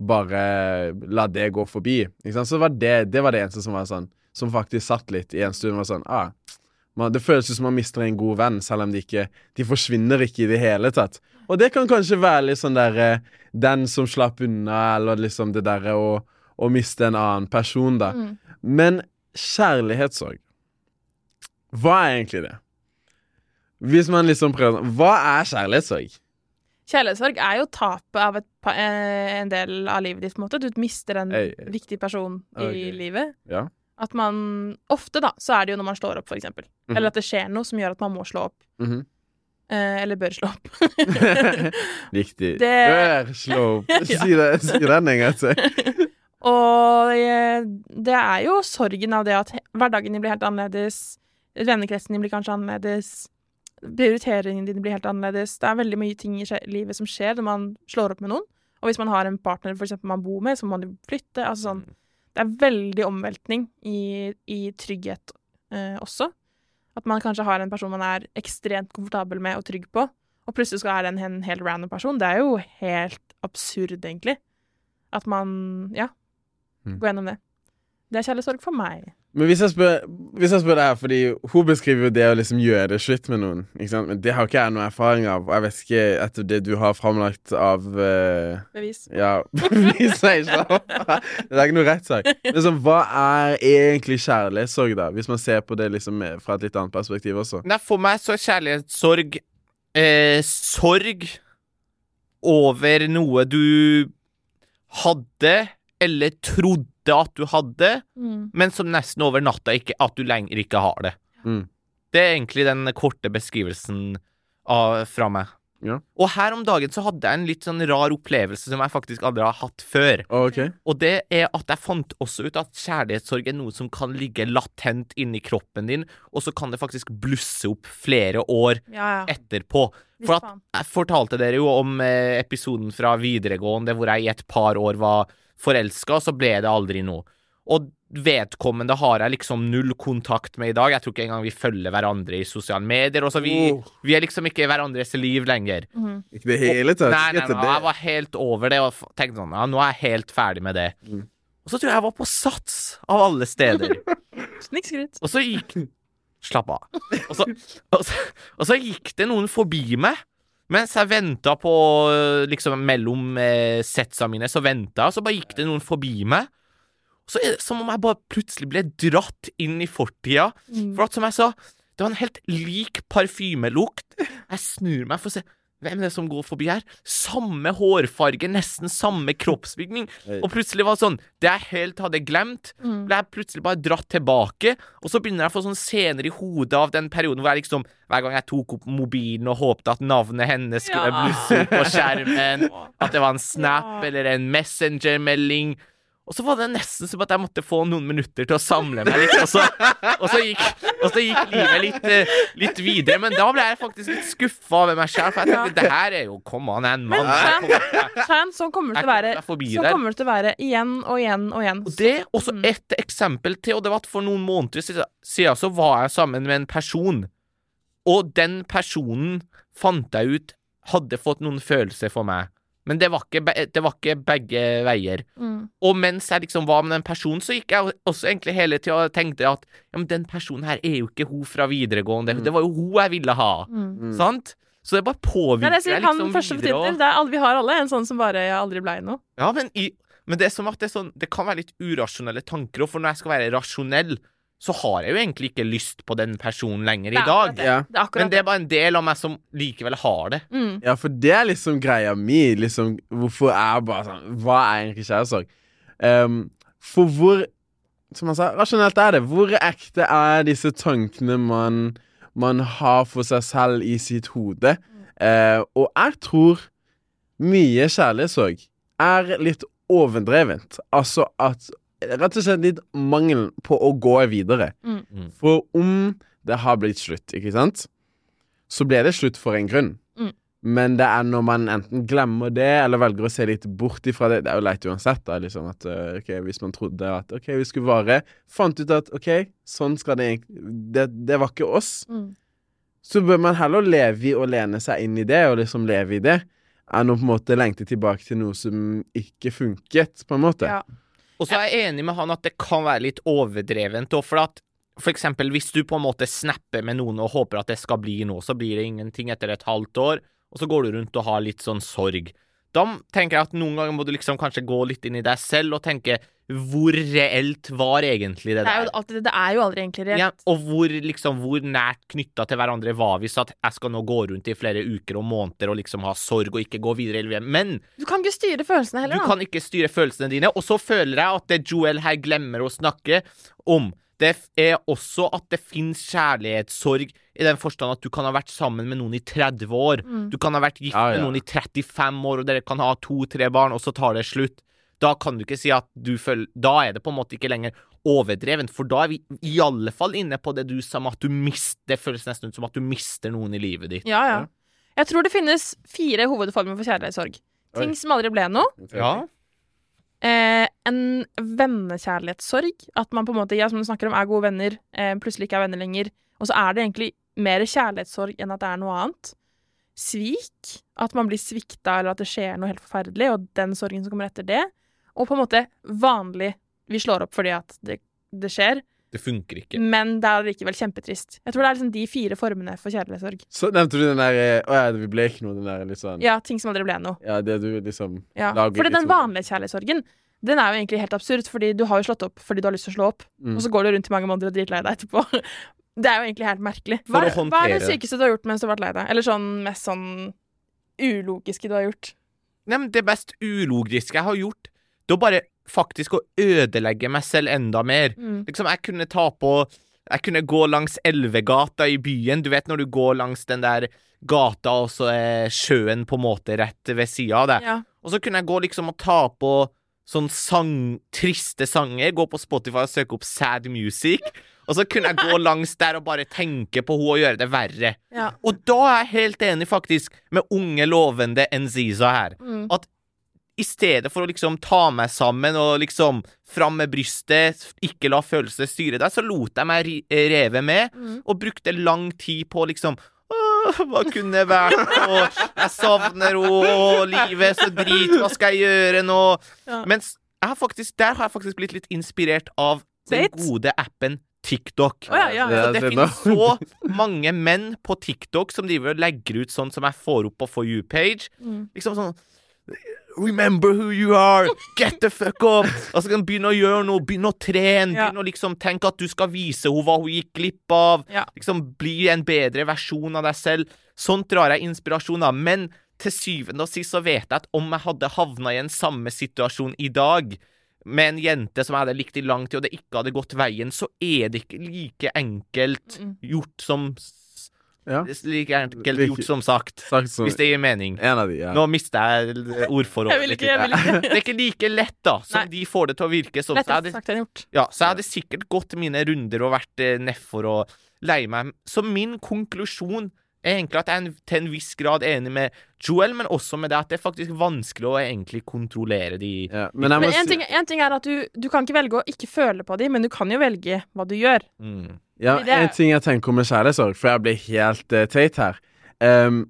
bare la det gå forbi, ikke sant? så var det, det var det eneste som var sånn Som faktisk satt litt i en stund. Var sånn ah, man, Det føles som man mister en god venn, selv om de ikke De forsvinner ikke i det hele tatt. Og det kan kanskje være litt sånn derre Den som slapp unna, eller liksom det derre å, å miste en annen person, da. Mm. Men kjærlighetssorg Hva er egentlig det? Hvis man liksom prøver Hva er kjærlighetssorg? Kjærlighetssorg er jo tapet av eh, en del av livet ditt, på en måte. Du mister en hey, hey. viktig person i livet. Ja. At man Ofte, da, så er det jo når man slår opp, for eksempel. -hmm. Eller at det skjer noe som gjør at man må slå opp. Mhm. Eh, eller bør slå opp. [laughs] Riktig. Det- Bør slå opp. [laughs] Si, det, si den en gang til. [laughs] Og eh, det er jo sorgen av det at hverdagen din blir helt annerledes. Vennekretsen din blir kanskje annerledes. Prioriteringene dine blir helt annerledes. Det er veldig mye ting i livet som skjer når man slår opp med noen. Og hvis man har en partner for eksempel man bor med, så må man jo flytte. Altså sånn. Det er veldig omveltning i, i trygghet eh, også. At man kanskje har en person man er ekstremt komfortabel med og trygg på, og plutselig skal være en, en helt random person. Det er jo helt absurd, egentlig. At man ja, Mm. går gjennom det. Det er kjærlighetssorg for meg. Men hvis jeg, spør, hvis jeg spør det her, fordi hun beskriver jo det å liksom gjøre det slutt med noen. Ikke sant? Men det har ikke jeg noe erfaring av. Og jeg vet ikke etter det du har framlagt av uh, Bevis. Ja, [laughs] ikke sant? Det er ikke noe rettssak. Men så, hva er egentlig kjærlighetssorg, da? Hvis man ser på det liksom fra et litt annet perspektiv også. Nei, for meg så er kjærlighetssorg eh, sorg over noe du hadde, eller trodde at du hadde, Mm. men som nesten over natta ikke, at du lenger ikke har det. Mm. Det er egentlig den korte beskrivelsen av, fra meg. Ja. Og her om dagen så hadde jeg en litt sånn rar opplevelse som jeg faktisk aldri har hatt før. Okay. Og det er at jeg fant også ut at kjærlighetssorg er noe som kan ligge latent inni kroppen din, og så kan det faktisk blusse opp flere år Ja, ja. etterpå. For at jeg fortalte dere jo om eh, episoden fra videregående hvor jeg i et par år var forelska, så ble det aldri noe. Og vedkommende har jeg liksom null kontakt med i dag. Jeg tror ikke engang vi følger hverandre i sosiale medier. Også vi, Oh. vi er liksom ikke i hverandres liv lenger. Mm. Ikke det hele tatt. Nei, nei, nei, nei, jeg var helt over det og tenkte sånn Ja, nå er jeg helt ferdig med det. Mm. Og så tror jeg jeg var på Sats, av alle steder. [laughs] Og så gikk Slapp av. Og så, og, så, og så gikk det noen forbi meg. Mens jeg venta på Liksom mellom eh, setsa mine, så venta jeg, så bare gikk det noen forbi meg. Så er det som om jeg bare plutselig ble dratt inn i fortida. Mm. For at, som jeg sa, det var en helt lik parfymelukt. Jeg snur meg for å se hvem er det som går forbi her. Samme hårfarge, nesten samme kroppsbygning. Og plutselig var det sånn Det jeg helt hadde glemt, Mm. ble jeg plutselig bare dratt tilbake. Og så begynner jeg å få sånn scener i hodet av den perioden hvor jeg liksom Hver gang jeg tok opp mobilen og håpte at navnet hennes skulle Ja. blusse opp på skjermen, [laughs] at det var en snap Ja. eller en messenger-melding. Og så var det nesten som at jeg måtte få noen minutter til å samle meg litt, og så, og så, gikk, og så gikk livet litt, eh, litt videre. Men da ble jeg faktisk litt skuffa over meg sjøl, for jeg tenkte det her er jo Kom an, jeg er en mann. Jeg kommer- Fan, sånn kommer det til å være. Sånn kommer det til å være igjen og igjen og igjen. Og det er også et ett eksempel til, og det var at for noen måneder siden så var jeg sammen med en person, og den personen fant jeg ut hadde fått noen følelser for meg. Men det var ikke, det var ikke begge veier. Mm. Og mens jeg liksom var med den personen, så gikk jeg også egentlig hele tida og tenkte at ja, men den personen her er jo ikke hun fra videregående. Mm. Det var jo hun jeg ville ha. Mm. Mm. Sant? Så det bare er påvirker deg liksom videre. og- Det er vi har alle en sånn som bare jeg aldri blei noe. Ja, men, i, men det er som at det, er sånn, det kan være litt urasjonelle tanker, òg, for når jeg skal være rasjonell, så har jeg jo egentlig ikke lyst på den personen lenger i dag. det. Ja. Det Men det er bare en del av meg som likevel har det. Mm. Ja, for det er liksom greia mi. Liksom, hvorfor er jeg bare sånn Hva er egentlig kjærlighetssorg? Um, for hvor Som han sa, rasjonelt er det. Hvor ekte er disse tankene man, man har for seg selv i sitt hode? Uh, og jeg tror mye kjærlighetssorg er litt overdrevent. Altså at Rett og slett litt mangelen på å gå videre. Mm. Mm. For om det har blitt slutt, ikke sant, så ble det slutt for en grunn. Mm. Men det er når man enten glemmer det, eller velger å se litt bort ifra det Det er jo leit uansett, da, liksom, at øh, ok, hvis man trodde at OK, vi skulle vare, fant ut at OK, sånn skal det egentlig det, det var ikke oss. Mm. Så bør man heller leve i å lene seg inn i det, og liksom leve i det, enn å på en måte lengte tilbake til noe som ikke funket, på en måte. Ja. Og så er jeg enig med han at det kan være litt overdrevent. Og for at for eksempel hvis du på en måte snapper med noen og håper at det skal bli noe, så blir det ingenting etter et halvt år, og så går du rundt og har litt sånn sorg. Da tenker jeg at noen ganger må du liksom kanskje gå litt inn i deg selv og tenke hvor reelt var egentlig det Det er der? jo alltid Det er jo aldri egentlig reelt. Ja, og hvor, liksom, hvor nært knytta til hverandre var vi, så at jeg skal nå gå rundt i flere uker og måneder og liksom ha sorg og ikke gå videre. Men Du kan ikke styre følelsene du heller, da. kan ikke styre følelsene dine. Og så føler jeg at det Joel her glemmer å snakke om, det er også at det fins kjærlighetssorg i den forstand at du kan ha vært sammen med noen i 30 år. Mm. Du kan ha vært gift Ja, ja. med noen i 35 år, og dere kan ha to-tre barn, og så tar det slutt. Da kan du ikke si at du føler Da er det på en måte ikke lenger overdrevent, for da er vi i alle fall inne på det du sa med at du mister Det føles nesten ut som at du mister noen i livet ditt. Ja, ja. Ja. Jeg tror det finnes fire hovedformer for kjærlighetssorg. Ting som aldri ble noe. Ja. Eh, en vennekjærlighetssorg. At man på en måte, ja, som du snakker om, er gode venner, eh, plutselig ikke er venner lenger. Og så er det egentlig mer kjærlighetssorg enn at det er noe annet. Svik. At man blir svikta, eller at det skjer noe helt forferdelig, og den sorgen som kommer etter det. Og på en måte vanlig Vi slår opp fordi at det, det skjer, Det funker ikke. men det er likevel kjempetrist. Jeg tror det er liksom de fire formene for kjærlighetssorg. Så nevnte du den der eh, Å ja, vi ble ikke noe, den der sånn Ja, ting som aldri ble noe. Ja, det du liksom Ja. lager Fordi den sånn- vanlige kjærlighetssorgen, den er jo egentlig helt absurd, fordi du har jo slått opp fordi du har lyst til å slå opp, Mm. og så går du rundt i mange måneder og dritlei deg etterpå. [laughs] Det er jo egentlig helt merkelig. For Hva, å hva er det sykeste du har gjort mens du har vært lei deg? Eller sånn mest sånn ulogiske du har gjort? Nei, men det best ulogiske jeg har gjort, det er bare faktisk å ødelegge meg selv enda mer. Mm. Liksom, jeg kunne ta på Jeg kunne gå langs Elvegata i byen. Du vet når du går langs den der gata, og så er sjøen på en måte rett ved sida av deg. Ja. Og så kunne jeg gå liksom og ta på sånn sang, triste sanger, gå på Spotify og søke opp sad music. Og så kunne jeg gå [laughs] langs der og bare tenke på henne og gjøre det verre. ja. Og da er jeg helt enig, faktisk, med unge, lovende Nziza her Mm. I stedet for å liksom ta meg sammen og liksom fram med brystet, ikke la følelser styre deg, så lot jeg meg reve med, Mm. og brukte lang tid på liksom Åh, hva kunne vært, og jeg savner henne, livet er så drit, hva skal jeg gjøre nå? Ja. Mens jeg har faktisk, der har jeg faktisk blitt litt inspirert av den gode appen TikTok. Oh, ja, ja. Så det se finnes så mange menn på TikTok som driver og legger ut sånn som jeg får opp på For you-page. Mm. Liksom sånn Remember who you are! Get the fuck up! Og så kan begynne å gjøre noe, begynne å trene, Ja. begynne å liksom tenke at du skal vise henne hva hun gikk glipp av. Ja. Liksom bli en bedre versjon av deg selv. Sånt drar jeg inspirasjon av. Men til syvende og sist så vet jeg at om jeg hadde havna i en samme situasjon i dag, med en jente som jeg hadde likt i lang tid, og det ikke hadde gått veien, så er det ikke like enkelt gjort som Ja. Like gjerne Like- gjort som sagt. Sagt som Hvis det gir mening. en av de, ja. Nå mister jeg ordforrådet. Jeg ikke, jeg vil ikke. [laughs] Det er ikke like lett, da, som Nei. de får det til å virke. Sånn. Så jeg hadde, ja, så jeg hadde sikkert gått mine runder og vært eh, nedfor og lei meg. Så min konklusjon er egentlig at jeg er en- til en viss grad enig med Joel, men også med det at det er faktisk vanskelig å egentlig kontrollere de ja. Men Men en si ting, en ting er at du, du kan ikke velge å ikke føle på de, men du kan jo velge hva du gjør. mm. Ja, Det er- en ting jeg tenker om med kjærlighetssorg, for jeg blir helt uh, teit her. um,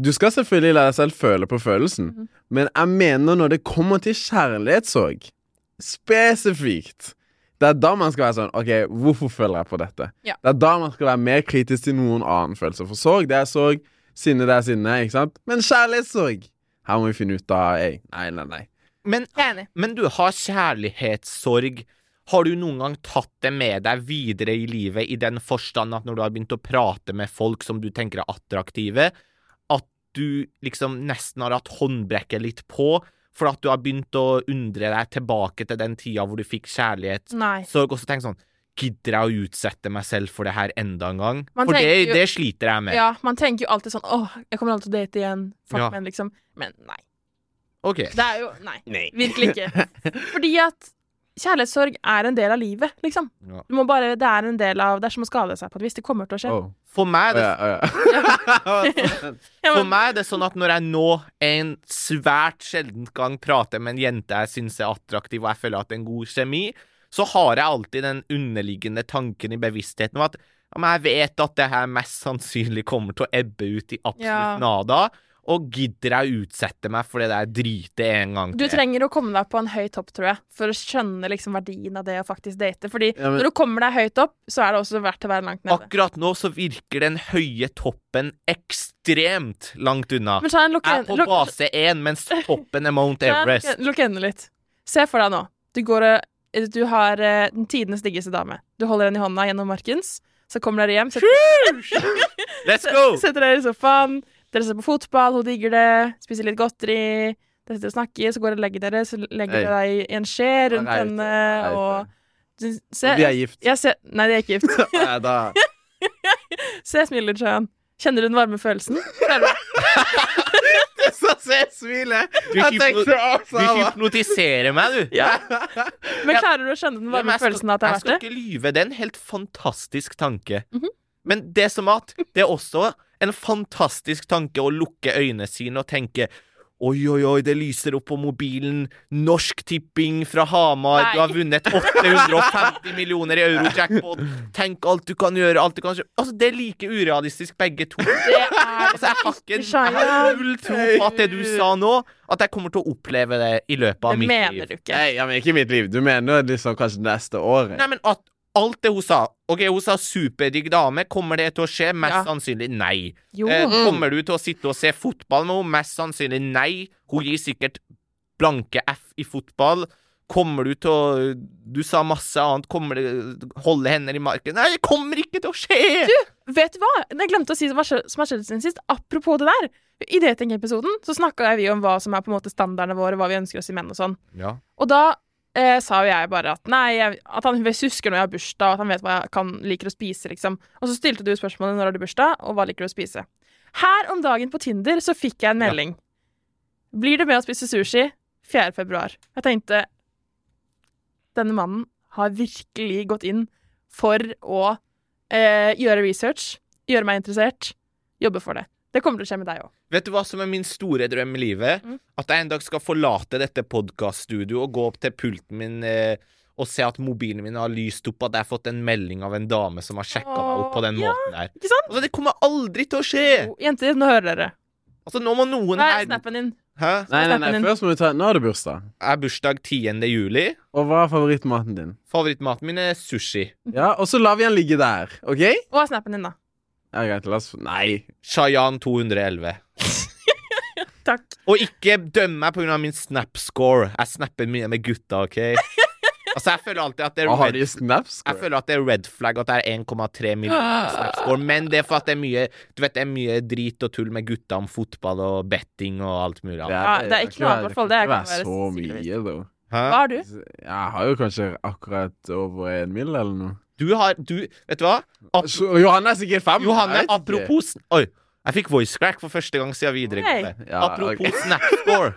du skal selvfølgelig la deg selv føle på følelsen, mm. men jeg mener når det kommer til kjærlighetssorg, spesifikt Det er da man skal være sånn OK, hvorfor føler jeg på dette? Ja. Det er da man skal være mer kritisk til noen annen følelse. For sorg, det er sorg. Sinne, det er sinne. Ikke sant? Men kjærlighetssorg Her må vi finne ut av ei. Nei, nei, nei. Men, enig. men du har kjærlighetssorg. Har du noen gang tatt det med deg videre i livet, i den forstand at når du har begynt å prate med folk som du tenker er attraktive, at du liksom nesten har hatt håndbrekket litt på, for at du har begynt å undre deg tilbake til den tida hvor du fikk kjærlighet, Nei. så også tenk sånn Gidder jeg å utsette meg selv for det her enda en gang? Man for det, jo- det sliter jeg med. Ja, man tenker jo alltid sånn åh, jeg kommer alltid til å date igjen. Fuck Ja. men, liksom. Men nei. Okay. Det er jo Nei, Nei. virkelig ikke. [laughs] Fordi at kjærlighetssorg er en del av livet, liksom. Ja. Du må bare, det er en del av Det er som å skade seg på et vis. Det kommer til å skje. Oh. For meg, det, oh, ja. Ja, [laughs] for meg er det sånn at når jeg nå en svært sjelden gang prater med en jente jeg syns er attraktiv, og jeg føler at det er en god kjemi, så har jeg alltid den underliggende tanken i bevisstheten om at ja, men jeg vet at det her mest sannsynlig kommer til å ebbe ut i absolutt Ja. nada, og gidder jeg å utsette meg for det der dritet en gang til? du trenger å komme deg på en høy topp, tror jeg, for å skjønne liksom verdien av det å faktisk date. Fordi Ja, men- når du kommer deg høyt opp, så er det også verdt å være langt nede. Akkurat nå så virker den høye toppen ekstremt langt unna. Men ta en Jeg er på base 1, mens toppen er Mount Everest. lukk- Lukk øynene litt. Se for deg nå. Du går og Du har uh, den tidenes diggeste dame. Du holder henne i hånda gjennom markens. Så kommer dere hjem, setter, Let's go! [laughs] setter dere i sofaen. Dere ser på fotball, hun digger det. Spiser litt godteri. Dere sitter og snakker, så går dere og legger dere. Så legger dere deg i en skje rundt Nei, henne, og du- Se, Vi er gift. jeg ser Nei, de er ikke gift. [laughs] nei, da. [laughs] Se smilet, Sjøen. Kjenner du den varme følelsen? [laughs] Du- Så se smilet! Du, hypno du hypnotiserer meg, du. Ja. Men klarer du å skjønne den varme ja, skal- følelsen av at det er Jeg skal ikke lyve. Det er en helt fantastisk tanke. Mhm. Men det som at det er også en fantastisk tanke å lukke øynene sine og tenke Oi, oi, oi, det lyser opp på mobilen. Norsk Tipping fra Hamar. Nei. Du har vunnet 850 millioner i euro-jackpot. Tenk alt du kan gjøre. Alt du kan gjøre. Altså, det er like urealistisk, begge to. Det er Altså, jeg har ikke null tro på at det du sa nå, at jeg kommer til å oppleve det i løpet av Det mitt mener liv. du ikke. Nei, ja, men ikke mitt liv. Du mener liksom kanskje neste år. Nei, men at alt det hun sa Ok, hun sa superdigg dame. Kommer det til å skje? Mest Ja. sannsynlig nei. Jo. Eh, kommer du til å sitte og se fotball med henne? Mest sannsynlig nei. Hun gir sikkert blanke F i fotball. Kommer du til å Du sa masse annet. Kommer det Holde hender i marken? Nei, det kommer ikke til å skje! Du, Vet du hva? Jeg glemte å si hva som har skjedd siden sist. Apropos det der. I datingepisoden så snakka vi om hva som er på en måte standardene våre, hva vi ønsker oss i menn og sånn. Ja. Og da eh, sa jo jeg bare at nei, jeg, at han husker når jeg har bursdag, og at han vet hva jeg kan, liker å spise, liksom. Og så stilte du spørsmålet når har du bursdag, og hva liker du å spise. Her om dagen på Tinder så fikk jeg en melding. Blir du med å spise sushi 4. februar? Jeg tenkte Denne mannen har virkelig gått inn for å eh, gjøre research, gjøre meg interessert, jobbe for det. Det kommer til å skje med deg òg. Vet du hva som er min store drøm i livet? Mm. At jeg en dag skal forlate dette podkaststudioet og gå opp til pulten min eh, og se at mobilen min har lyst opp, at jeg har fått en melding av en dame som har sjekka meg opp på den ja. måten der. Ikke sant? Altså, det kommer aldri til å skje! Jenter, nå hører dere. Altså, nå må noen her er snappen din? Hæ? Nei, nei, nei, først må vi ta Nå er det bursdag. Jeg er bursdag 10. juli. Og hva er favorittmaten din? Favorittmaten min er sushi. Ja, Og så lar vi den ligge der, OK? Er snappen din, da? Ja, greit, la oss Nei. Shayan 211. [laughs] Takk. Og ikke døm meg pga. min snap-score. Jeg snapper mye med gutta, OK? [laughs] Altså, jeg føler alltid at det er red? Jeg føler at det er red flag at det er 1,3 millioner [gasps] snapscore, men det er for at det er mye Du vet, det er mye drit og tull med gutta om fotball og betting og alt mulig. annet. Ja, det er ikke noe annet, i hvert fall. Det kan kan være så mye, da. Hæ? Hva har du? Jeg har jo kanskje akkurat over en mill. eller noe. Du har du, Vet du hva? Ap Så, Johanne er sikkert fem. Johanne, jeg apropos Oi, jeg fikk voice crack for første gang siden videregående. Ja, apropos okay. snapscore.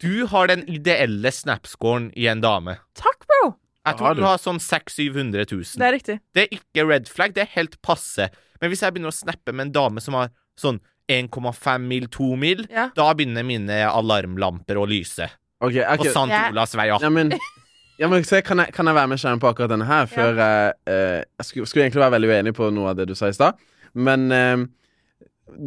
Du har den ideelle snapscoren i en dame. Takk, bro. Jeg tror du har sånn 600 000-700 000. Det er riktig. Det er ikke red flag, det er helt passe. Men hvis jeg begynner å snappe med en dame som har sånn 1,5 mil, 2 mil, Ja. da begynner mine alarmlamper å lyse. Okay, På ok. Sant. Olavs vei 18. Ja, men, ja, men se, kan, jeg, kan jeg være med Sharon på akkurat denne her? Før jeg eh, Jeg skulle, skulle egentlig være veldig uenig på noe av det du sa i stad. Men eh,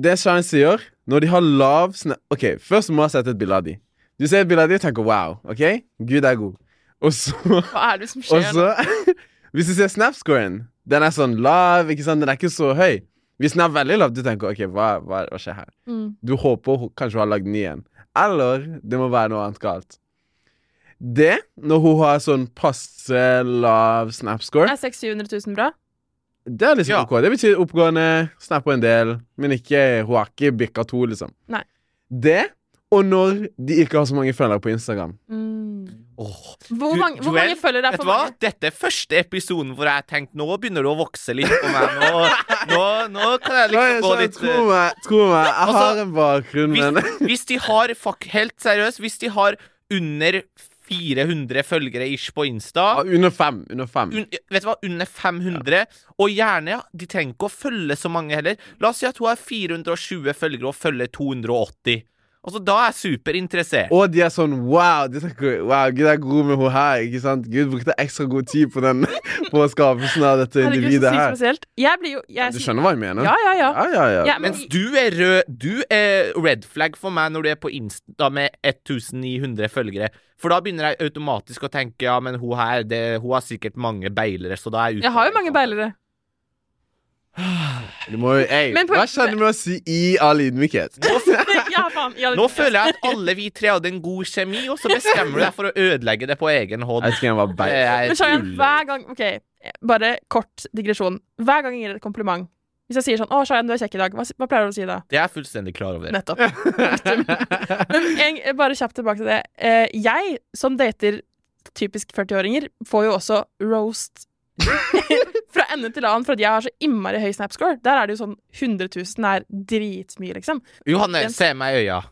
det Sharon sier Når de har lav sna OK, først må jeg sette et bilde av de. Du ser et bilde av de og tenker wow. OK? Gud er god. Og så Hva er det som [laughs] skjer så [laughs] Hvis du ser snapscoren, den er sånn lav, ikke sant? Den er ikke så høy. Hvis den er veldig lav, du tenker OK, hva, hva, hva skjer her? Mm. Du håper kanskje hun har lagd den igjen. Eller det må være noe annet galt. Det, når hun har sånn passe lav snapscore, Er 600 000 bra? det er liksom Ja. OK. Det betyr oppgående, snapper en del, men ikke, hun har ikke bikka to, liksom. Nei. Det, og når de ikke har så mange følgere på Instagram. Mm. Oh. Hvor Du- mange, hvor Joel, mange følgere er for hva? mange? Dette er første episoden hvor jeg har tenkt nå begynner du å vokse litt på meg. Nå, nå, nå kan jeg liksom gå litt tro meg, tro meg, jeg Altså, har en bakgrunn, men hvis, hvis de har fuck, Helt seriøst, hvis de har under 400 følgere ish på Insta Ja, Under fem. Under fem. un, Vet du hva, under 500 Og gjerne, ja, de trenger ikke å følge så mange heller La oss si at hun har 420 følgere Og følger 280 Altså, da er jeg superinteressert Og de er sånn Wow, dette er, wow Gud er god med hun her. Ikke sant? Gud brukte ekstra god tid på den [laughs] På skapelsen av dette Herregud, så individet her. spesielt. Jeg blir jo jeg, Du skjønner hva jeg mener? Ja, ja, ja. ja, ja, ja. ja men, Mens du er rød Du er red flag for meg når du er på Insta med 1900 følgere. For da begynner jeg automatisk å tenke Ja, men hun her det, Hun har sikkert mange beilere, så da er jeg ute. jeg har jo mange beilere. [sighs] Du må jo Ei, Men på- hva skjedde med å si i all ydmykhet? [laughs] ja, faen. Ja, Nå føler jeg at alle vi tre hadde en god kjemi, og så bestemmer du deg for å ødelegge det på egen hånd. Jeg jeg var beil. Men Shayan, hver gang Ok, bare kort digresjon. Hver gang jeg gir deg et kompliment Hvis jeg sier sånn 'Å, Shayan, du er kjekk i dag', hva, hva pleier du å si da? Jeg er fullstendig klar over. det. Nettopp. [laughs] [laughs] Men jeg, bare kjapt tilbake til det. Eh, jeg, som dater typisk 40-åringer, får jo også roast [laughs] fra ende til annen fordi jeg har så innmari høy Snap-score. Der er det jo sånn 100 000 er dritmye, liksom. Johanne, se meg i øya.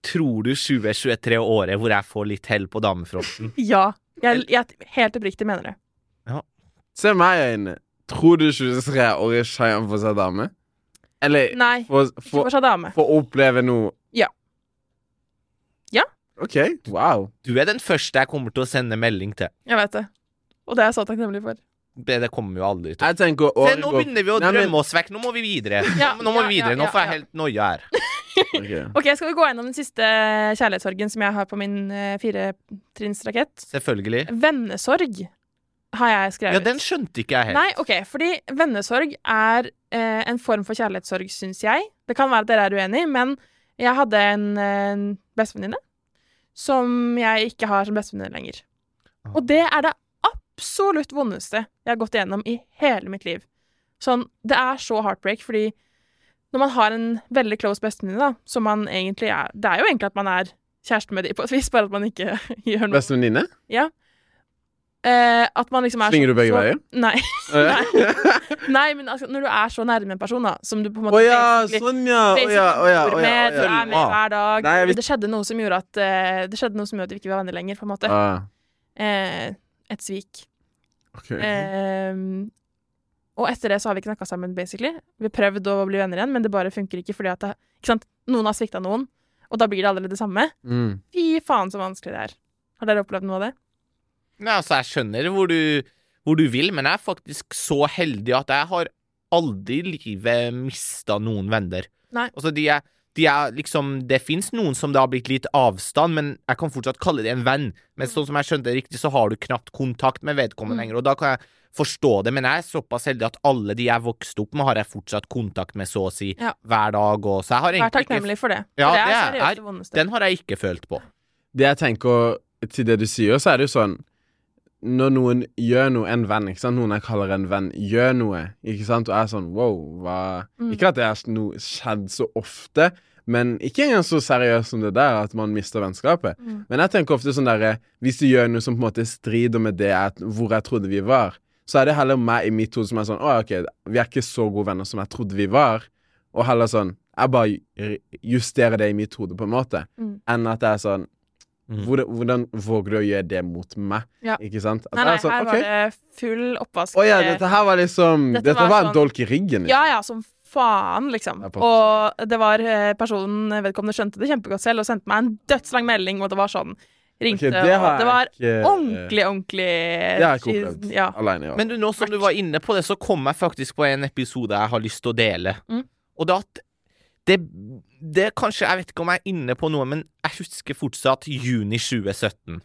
Tror du 2023 er året hvor jeg får litt hell på damefronten? Ja. Jeg, jeg helt oppriktig mener det. Se meg i øynene. Tror du 23-årige Shayan får seg dame? Eller Nei. får Ikke får- for seg dame. får oppleve noe Ja. Ja. OK. Wow. Du er den første jeg kommer til å sende melding til. Jeg vet det. Og det er jeg så takknemlig for. Det, det kommer jo aldri til. Jeg tenker Se, nå begynner vi å Nei, men- drømme oss vekk. Nå må vi videre. [laughs] Ja, Nå må ja, vi videre. ja, Nå ja, får jeg ja. helt noia her. [laughs] Ok. Ok, Skal vi gå gjennom den siste kjærlighetssorgen som jeg har på min uh, firetrinnsrakett? Selvfølgelig. Vennesorg har jeg skrevet. Ja, den skjønte ikke jeg helt. Nei, ok, fordi vennesorg er eh, en form for kjærlighetssorg, syns jeg. Det kan være at dere er uenig, men jeg hadde en, en bestevenninne som jeg ikke har som bestevenninne lenger. Ah. Og det er det absolutt vondeste jeg har gått igjennom i hele mitt liv. Sånn, det er så heartbreak, fordi når man har en veldig close bestevenninne, da, som man egentlig er Det er jo egentlig at man er kjæreste med dem på et vis, bare at man ikke [laughs] gjør noe. Bestevenninne? Eh, at man liksom er Svinger du begge veier? [laughs] Nei. Å Nei, men altså, når du er så nærme en person, da, som du på en måte ja, sånn ja. Oh, ja, oh, ja. oh, ja, med, du er med hver dag Nei, vil... Det skjedde noe som gjorde at uh, Det skjedde noe som gjorde at vi ikke var venner lenger, på en måte. Ah, Uh, et svik. ok. Eh, og etter det så har vi knakka sammen, basically. Vi har prøvd å bli venner igjen, men det bare funker ikke fordi at det, ikke sant? noen har svikta noen, og da blir det allerede det samme. Mm. Fy faen, så vanskelig det er. Har dere opplevd noe av det? Nei, altså, jeg skjønner hvor du, hvor du vil, men jeg er faktisk så heldig at jeg har aldri i livet mista noen venner. Nei. Altså, de er, de er liksom Det fins noen som det har blitt litt avstand, men jeg kan fortsatt kalle det en venn. Men sånn som jeg skjønte det riktig, så har du knapt kontakt med vedkommende Mm. lenger, og da kan jeg forstå det, men jeg er såpass heldig at alle de jeg vokste opp med, har jeg fortsatt kontakt med, så å si, Ja. hver dag, og så jeg har Vær takknemlig for det. Ja, for det er det er- seriøst er- det vondeste. Den har jeg ikke følt på. Det jeg tenker til det du sier, så er det jo sånn Når noen gjør noe, en venn, ikke sant, noen jeg kaller en venn, gjør noe, ikke sant, og jeg er sånn wow, hva Mm. Ikke at det er noe skjedd så ofte, men ikke engang så seriøst som det der, at man mister vennskapet. Mm. Men jeg tenker ofte sånn derre Hvis du gjør noe som på en måte strider med det jeg, hvor jeg trodde vi var, så er det heller meg i mitt hode som er sånn Å, OK, vi er ikke så gode venner som jeg trodde vi var. Og heller sånn Jeg bare justerer det i mitt hode, på en måte, Mm. enn at det er sånn Mm. hvordan, hvordan våger du å gjøre det mot meg? Ja. Ikke sant? At Nei, nei, sånn, her okay. var det full oppvask. Å ja, Eh, dette her var liksom Dette Dette, var var, sånn- en dolk i ryggen. liksom. Ja, ja, som faen, liksom. Og det var eh, personen vedkommende skjønte det kjempegodt selv og sendte meg en dødslang melding, og det var sånn Ringte, Okay, det og det var ikke ordentlig, ordentlig Det har jeg ikke opplevd. Ja. Alene, ja. Men du, nå som du var inne på det, så kom jeg faktisk på en episode jeg har lyst til å dele. Mm. Og det at det, det kanskje Jeg vet ikke om jeg er inne på noe, men jeg husker fortsatt juni 2017.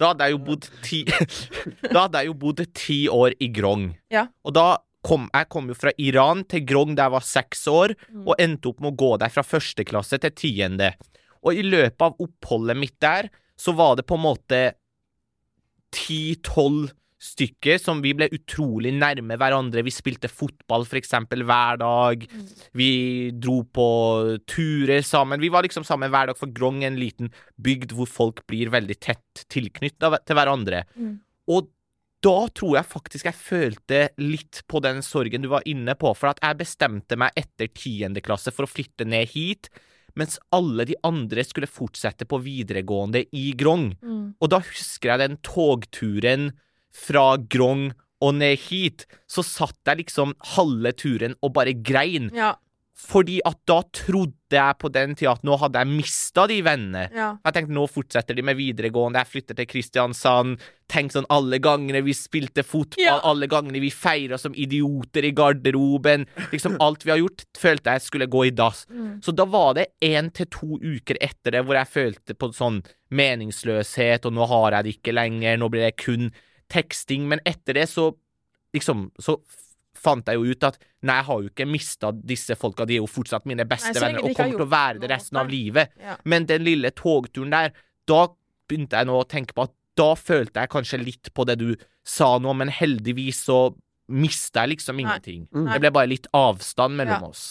Da hadde jeg jo bodd ti Da hadde jeg jo bodd ti år i Grong. Ja. Og da kom jeg kom jo fra Iran til Grong da jeg var seks år, Mm. og endte opp med å gå der fra første klasse til tiende. Og i løpet av oppholdet mitt der, så var det på en måte 10-12 stykker som vi ble utrolig nærme hverandre. Vi spilte fotball eksempel hver dag. Vi dro på turer sammen. Vi var liksom sammen hver dag, for Grong er en liten bygd hvor folk blir veldig tett tilknytta til hverandre. Mm. Og da tror jeg faktisk jeg følte litt på den sorgen du var inne på, for at jeg bestemte meg etter tiende klasse for å flytte ned hit, mens alle de andre skulle fortsette på videregående i Grong. Mm. Og da husker jeg den togturen fra Grong og ned hit, så satt jeg liksom halve turen og bare grein. Ja. Fordi at da trodde jeg på den tida at nå hadde jeg mista de vennene. ja. Jeg tenkte nå fortsetter de med videregående, jeg flytter til Kristiansand. Tenk sånn alle gangene vi spilte fotball, Ja. alle gangene vi feira som idioter i garderoben. Liksom alt vi har gjort, følte jeg skulle gå i dass. Mm. Så da var det én til to uker etter det hvor jeg følte på sånn meningsløshet, og nå har jeg det ikke lenger, nå blir det kun teksting. Men etter det så liksom Så fant jeg jo ut at nei, jeg har jo ikke mista disse folka, de er jo fortsatt mine beste Nei, venner og kommer til å være det noe resten av livet. Ja. Men den lille togturen der, da begynte jeg nå å tenke på at da følte jeg kanskje litt på det du sa nå, men heldigvis så mista jeg liksom Nei. ingenting. Mm. Det ble bare litt avstand mellom Ja. oss.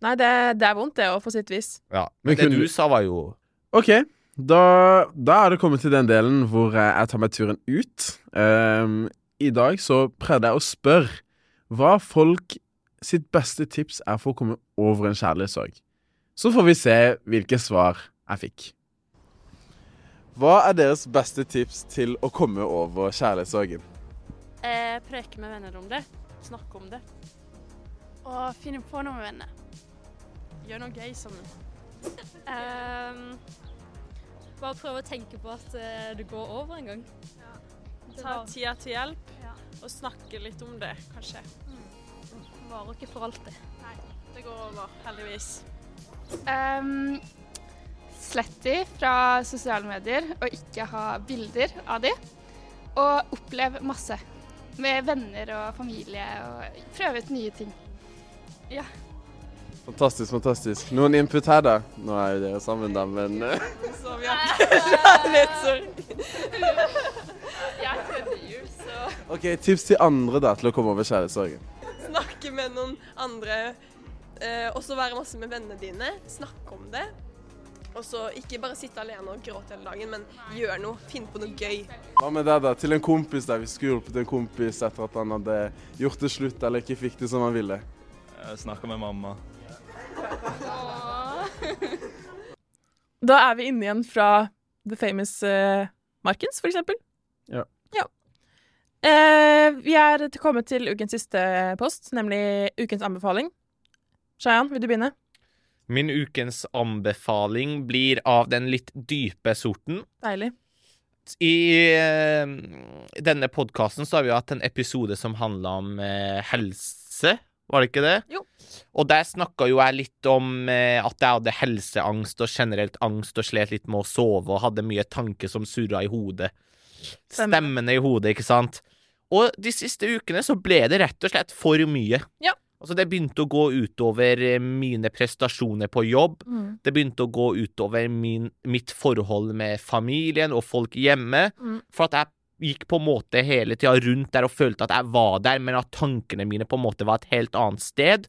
Nei, det, det er vondt, det òg, på sitt vis. Ja. Men Men det kunne- du sa, var jo OK. Da, da er det kommet til den delen hvor eh, jeg tar meg turen ut. Um, I dag så prøvde jeg å spørre hva folk sitt beste tips er for å komme over en kjærlighetssorg. Så får vi se hvilke svar jeg fikk. Hva er deres beste tips til å komme over kjærlighetssorgen? Eh, preke med venner om det. Snakke om det. Og finne på noe med venner. Gjøre noe gøy sammen. Ehm, bare prøve å tenke på at eh, det går over en gang. Ja. Ta tida til hjelp Ja. og snakke litt om det, kanskje. varer ikke for alltid. Det går over, heldigvis. Um, slett de fra sosiale medier og ikke ha bilder av de. Og opplev masse med venner og familie og prøve ut nye ting. Fantastisk, fantastisk. Noen input her, da? Nå er jo dere sammen, da, men eh, Så vi har [laughs] kjærlighetssorg. Jeg trodde jul, så OK, tips til andre da til å komme over kjærlighetssorgen. Snakke med noen andre. Eh, også være masse med vennene dine. Snakke om det. Og så ikke bare sitte alene og gråte hele dagen, men gjør noe. Finn på noe gøy. Hva med deg, da? Til en kompis der. vi skulle hjulpet en kompis etter at han hadde gjort det slutt eller ikke fikk det som han ville. Snakke med mamma. Da er vi inne igjen fra The Famous uh, Markens, for eksempel. Ja. ja. Uh, vi er til- kommet til ukens siste post, nemlig ukens anbefaling. Shayan, vil du begynne? Min ukens anbefaling blir av den litt dype sorten. Deilig. I uh, denne podkasten har vi hatt en episode som handla om helse, var det ikke det? Jo. Og der snakka jo jeg litt om eh, at jeg hadde helseangst og generelt angst og slet litt med å sove og hadde mye tanker som surra i hodet. Stemmene i hodet, ikke sant? Og de siste ukene så ble det rett og slett for mye. Ja. Altså, det begynte å gå utover eh, mine prestasjoner på jobb. Mm. Det begynte å gå utover min, mitt forhold med familien og folk hjemme. Mm. For at jeg gikk på en måte hele tida rundt der og følte at jeg var der, men at tankene mine på en måte var et helt annet sted.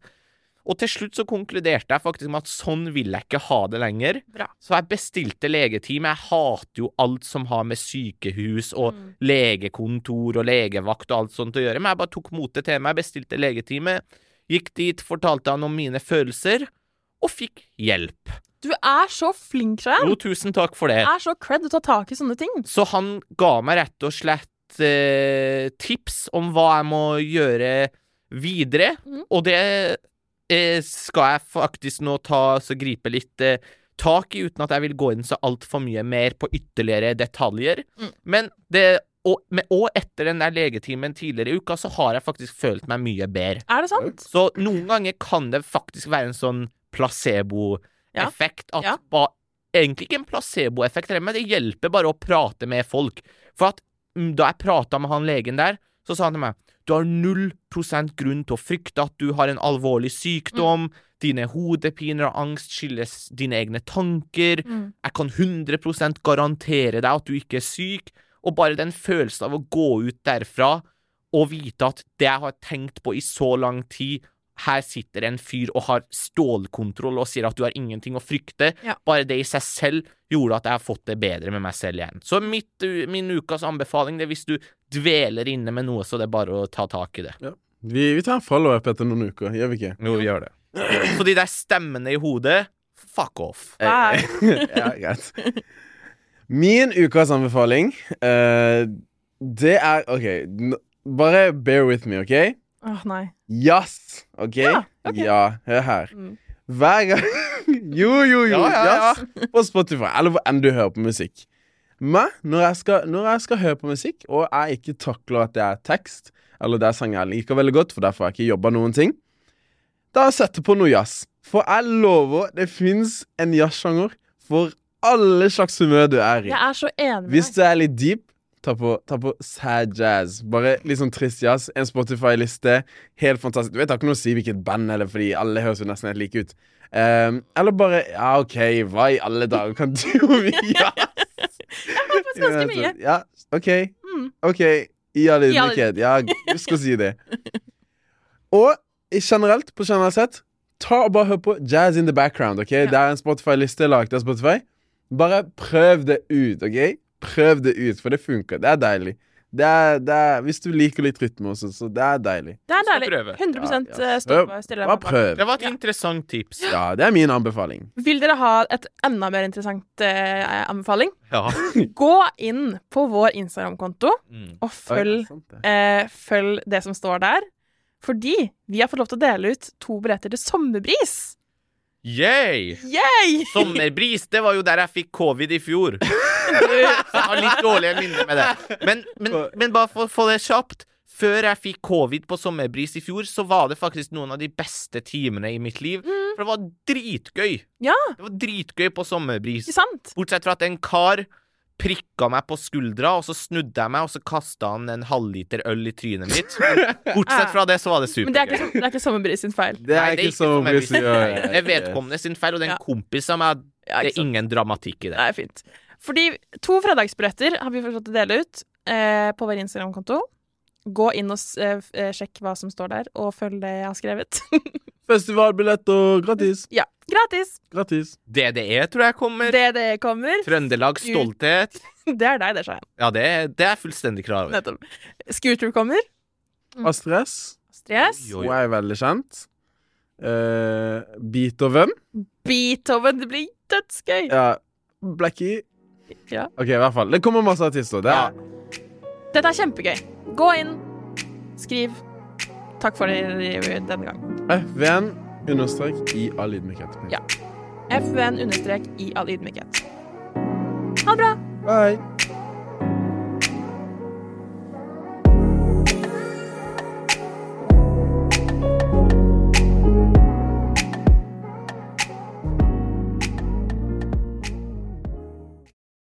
Og til slutt så konkluderte jeg faktisk med at sånn vil jeg ikke ha det lenger. Bra. Så jeg bestilte legetime. Jeg hater jo alt som har med sykehus og Mm. legekontor og legevakt og alt sånt å gjøre, men jeg bare tok motet til meg, bestilte legetime, gikk dit, fortalte han om mine følelser, og fikk hjelp. Du er så flink, Shayan. Jo, tusen takk for det. Det er så cred å ta tak i sånne ting. Så han ga meg rett og slett eh, tips om hva jeg må gjøre videre, mm. og det eh, skal jeg faktisk nå ta så gripe litt eh, tak i, uten at jeg vil gå inn så altfor mye mer på ytterligere detaljer. Mm. Men det og, men, og etter den der legetimen tidligere i uka, så har jeg faktisk følt meg mye bedre. Er det sant? Så noen ganger kan det faktisk være en sånn placeboeffekt. At Ja. ba, Egentlig ikke en placeboeffekt, men det hjelper bare å prate med folk. For at mm, da jeg prata med han legen der, så sa han til meg du har null prosent grunn til å frykte at du har en alvorlig sykdom. Dine hodepiner og angst skyldes dine egne tanker. Mm. Jeg kan 100% garantere deg at du ikke er syk. Og bare den følelsen av å gå ut derfra og vite at det jeg har tenkt på i så lang tid her sitter en fyr og har stålkontroll og sier at du har ingenting å frykte. Ja. Bare det i seg selv gjorde at jeg har fått det bedre med meg selv igjen. Så mitt, min ukas anbefaling det er hvis du dveler inne med noe, så det er bare å ta tak i det. Vi, vi tar en follow-up etter noen uker, gjør vi ikke? Jo, vi gjør det. Så de der stemmene i hodet, fuck off. Nei. [laughs] ja, greit. Min ukas anbefaling, uh, det er OK, n bare bear with me, OK? Åh, nei. Jazz, OK? Ja, ok. Ja, hør her. Mm. Hver gang [laughs] Jo, jo, jo. Ja, ja, ja. På Spotify, eller hvor enn du hører på musikk. Men når jeg, skal, når jeg skal høre på musikk, og jeg ikke takler at det er tekst, eller det er sanger jeg liker veldig godt, for derfor har jeg ikke jobba noen ting, da setter jeg på noe jazz. For jeg lover, det fins en jazzsjanger for alle slags humør du er i. Jeg er så enig med Hvis du er litt deep, ta på, ta på sad jazz. Bare litt sånn trist jazz. En Spotify-liste. Helt fantastisk. Du vet, Jeg har ikke noe å si hvilket band, eller fordi alle høres jo nesten helt like ut. Um, eller bare Ja, OK, hva i alle dager kan du om [laughs] jazz? Jeg har faktisk ganske mye. Ja, OK. Mm. OK. I all ydmykhet. Ja, husk å si det. Og generelt, på generelt sett, ta og bare hør på jazz in the background. ok? Det er en Spotify-liste laget av Spotify. Bare prøv det ut, OK? Prøv det ut, for det funker. Det er deilig. Det er, det er, hvis du liker litt rytme også, så det er deilig. Det er deilig. 100 Ja, ja. stå på. Bare deg bak. prøv. Det var et Ja. interessant tips. Ja, det er min anbefaling. Vil dere ha et enda mer interessant eh, anbefaling? Ja. [laughs] Gå inn på vår Instagram-konto Mm. og følg, Oi, sant det. eh, følg det som står der. Fordi vi har fått lov til å dele ut to billetter til Sommerbris. Yay! Yay! Sommerbris, det var jo der jeg fikk covid i fjor. [laughs] Jeg har litt dårlige minner med det. Men, men, men bare for å få det kjapt. Før jeg fikk covid på sommerbris i fjor, så var det faktisk noen av de beste timene i mitt liv. For det var dritgøy. Ja. Det var dritgøy på sommerbris. Ikke sant? Bortsett fra at en kar prikka meg på skuldra, og så snudde jeg meg, og så kasta han en halvliter øl i trynet mitt. [laughs] Bortsett fra det, så var det Men det er supergøy. ikke, det er ikke Sommerbris sin feil. Det er Nei, ikke så sommerbris. obvious å gjøre. Det er vedkommende sin feil, og det er en Ja. kompis av meg. Det er ingen dramatikk i det. Det er fint. Fordi to fredagsbilletter har vi til å dele ut eh, på vår Instagram-konto. Gå inn og eh, eh, sjekk hva som står der, og følg det jeg har skrevet. [laughs] Festivalbilletter gratis. ja, gratis! Gratis. DDE tror jeg kommer. DDE kommer. Trøndelag stolthet. [laughs] Det er deg, det, Shayan. Ja, det, er- det er jeg fullstendig klar over. Nettopp. Scooter kommer. Astrid S. Stress. Hun er veldig kjent. Uh, Beethoven. Beethoven. Det blir dødsgøy. Ja. Blackie. Ja. OK, i hvert fall. Det kommer masse artister. Det er, Dette er kjempegøy. Gå inn, skriv. Takk for det denne gang. FVN understrek i all ydmykhet. Ja. FVN understrek i all ydmykhet. Ha det bra! Bye.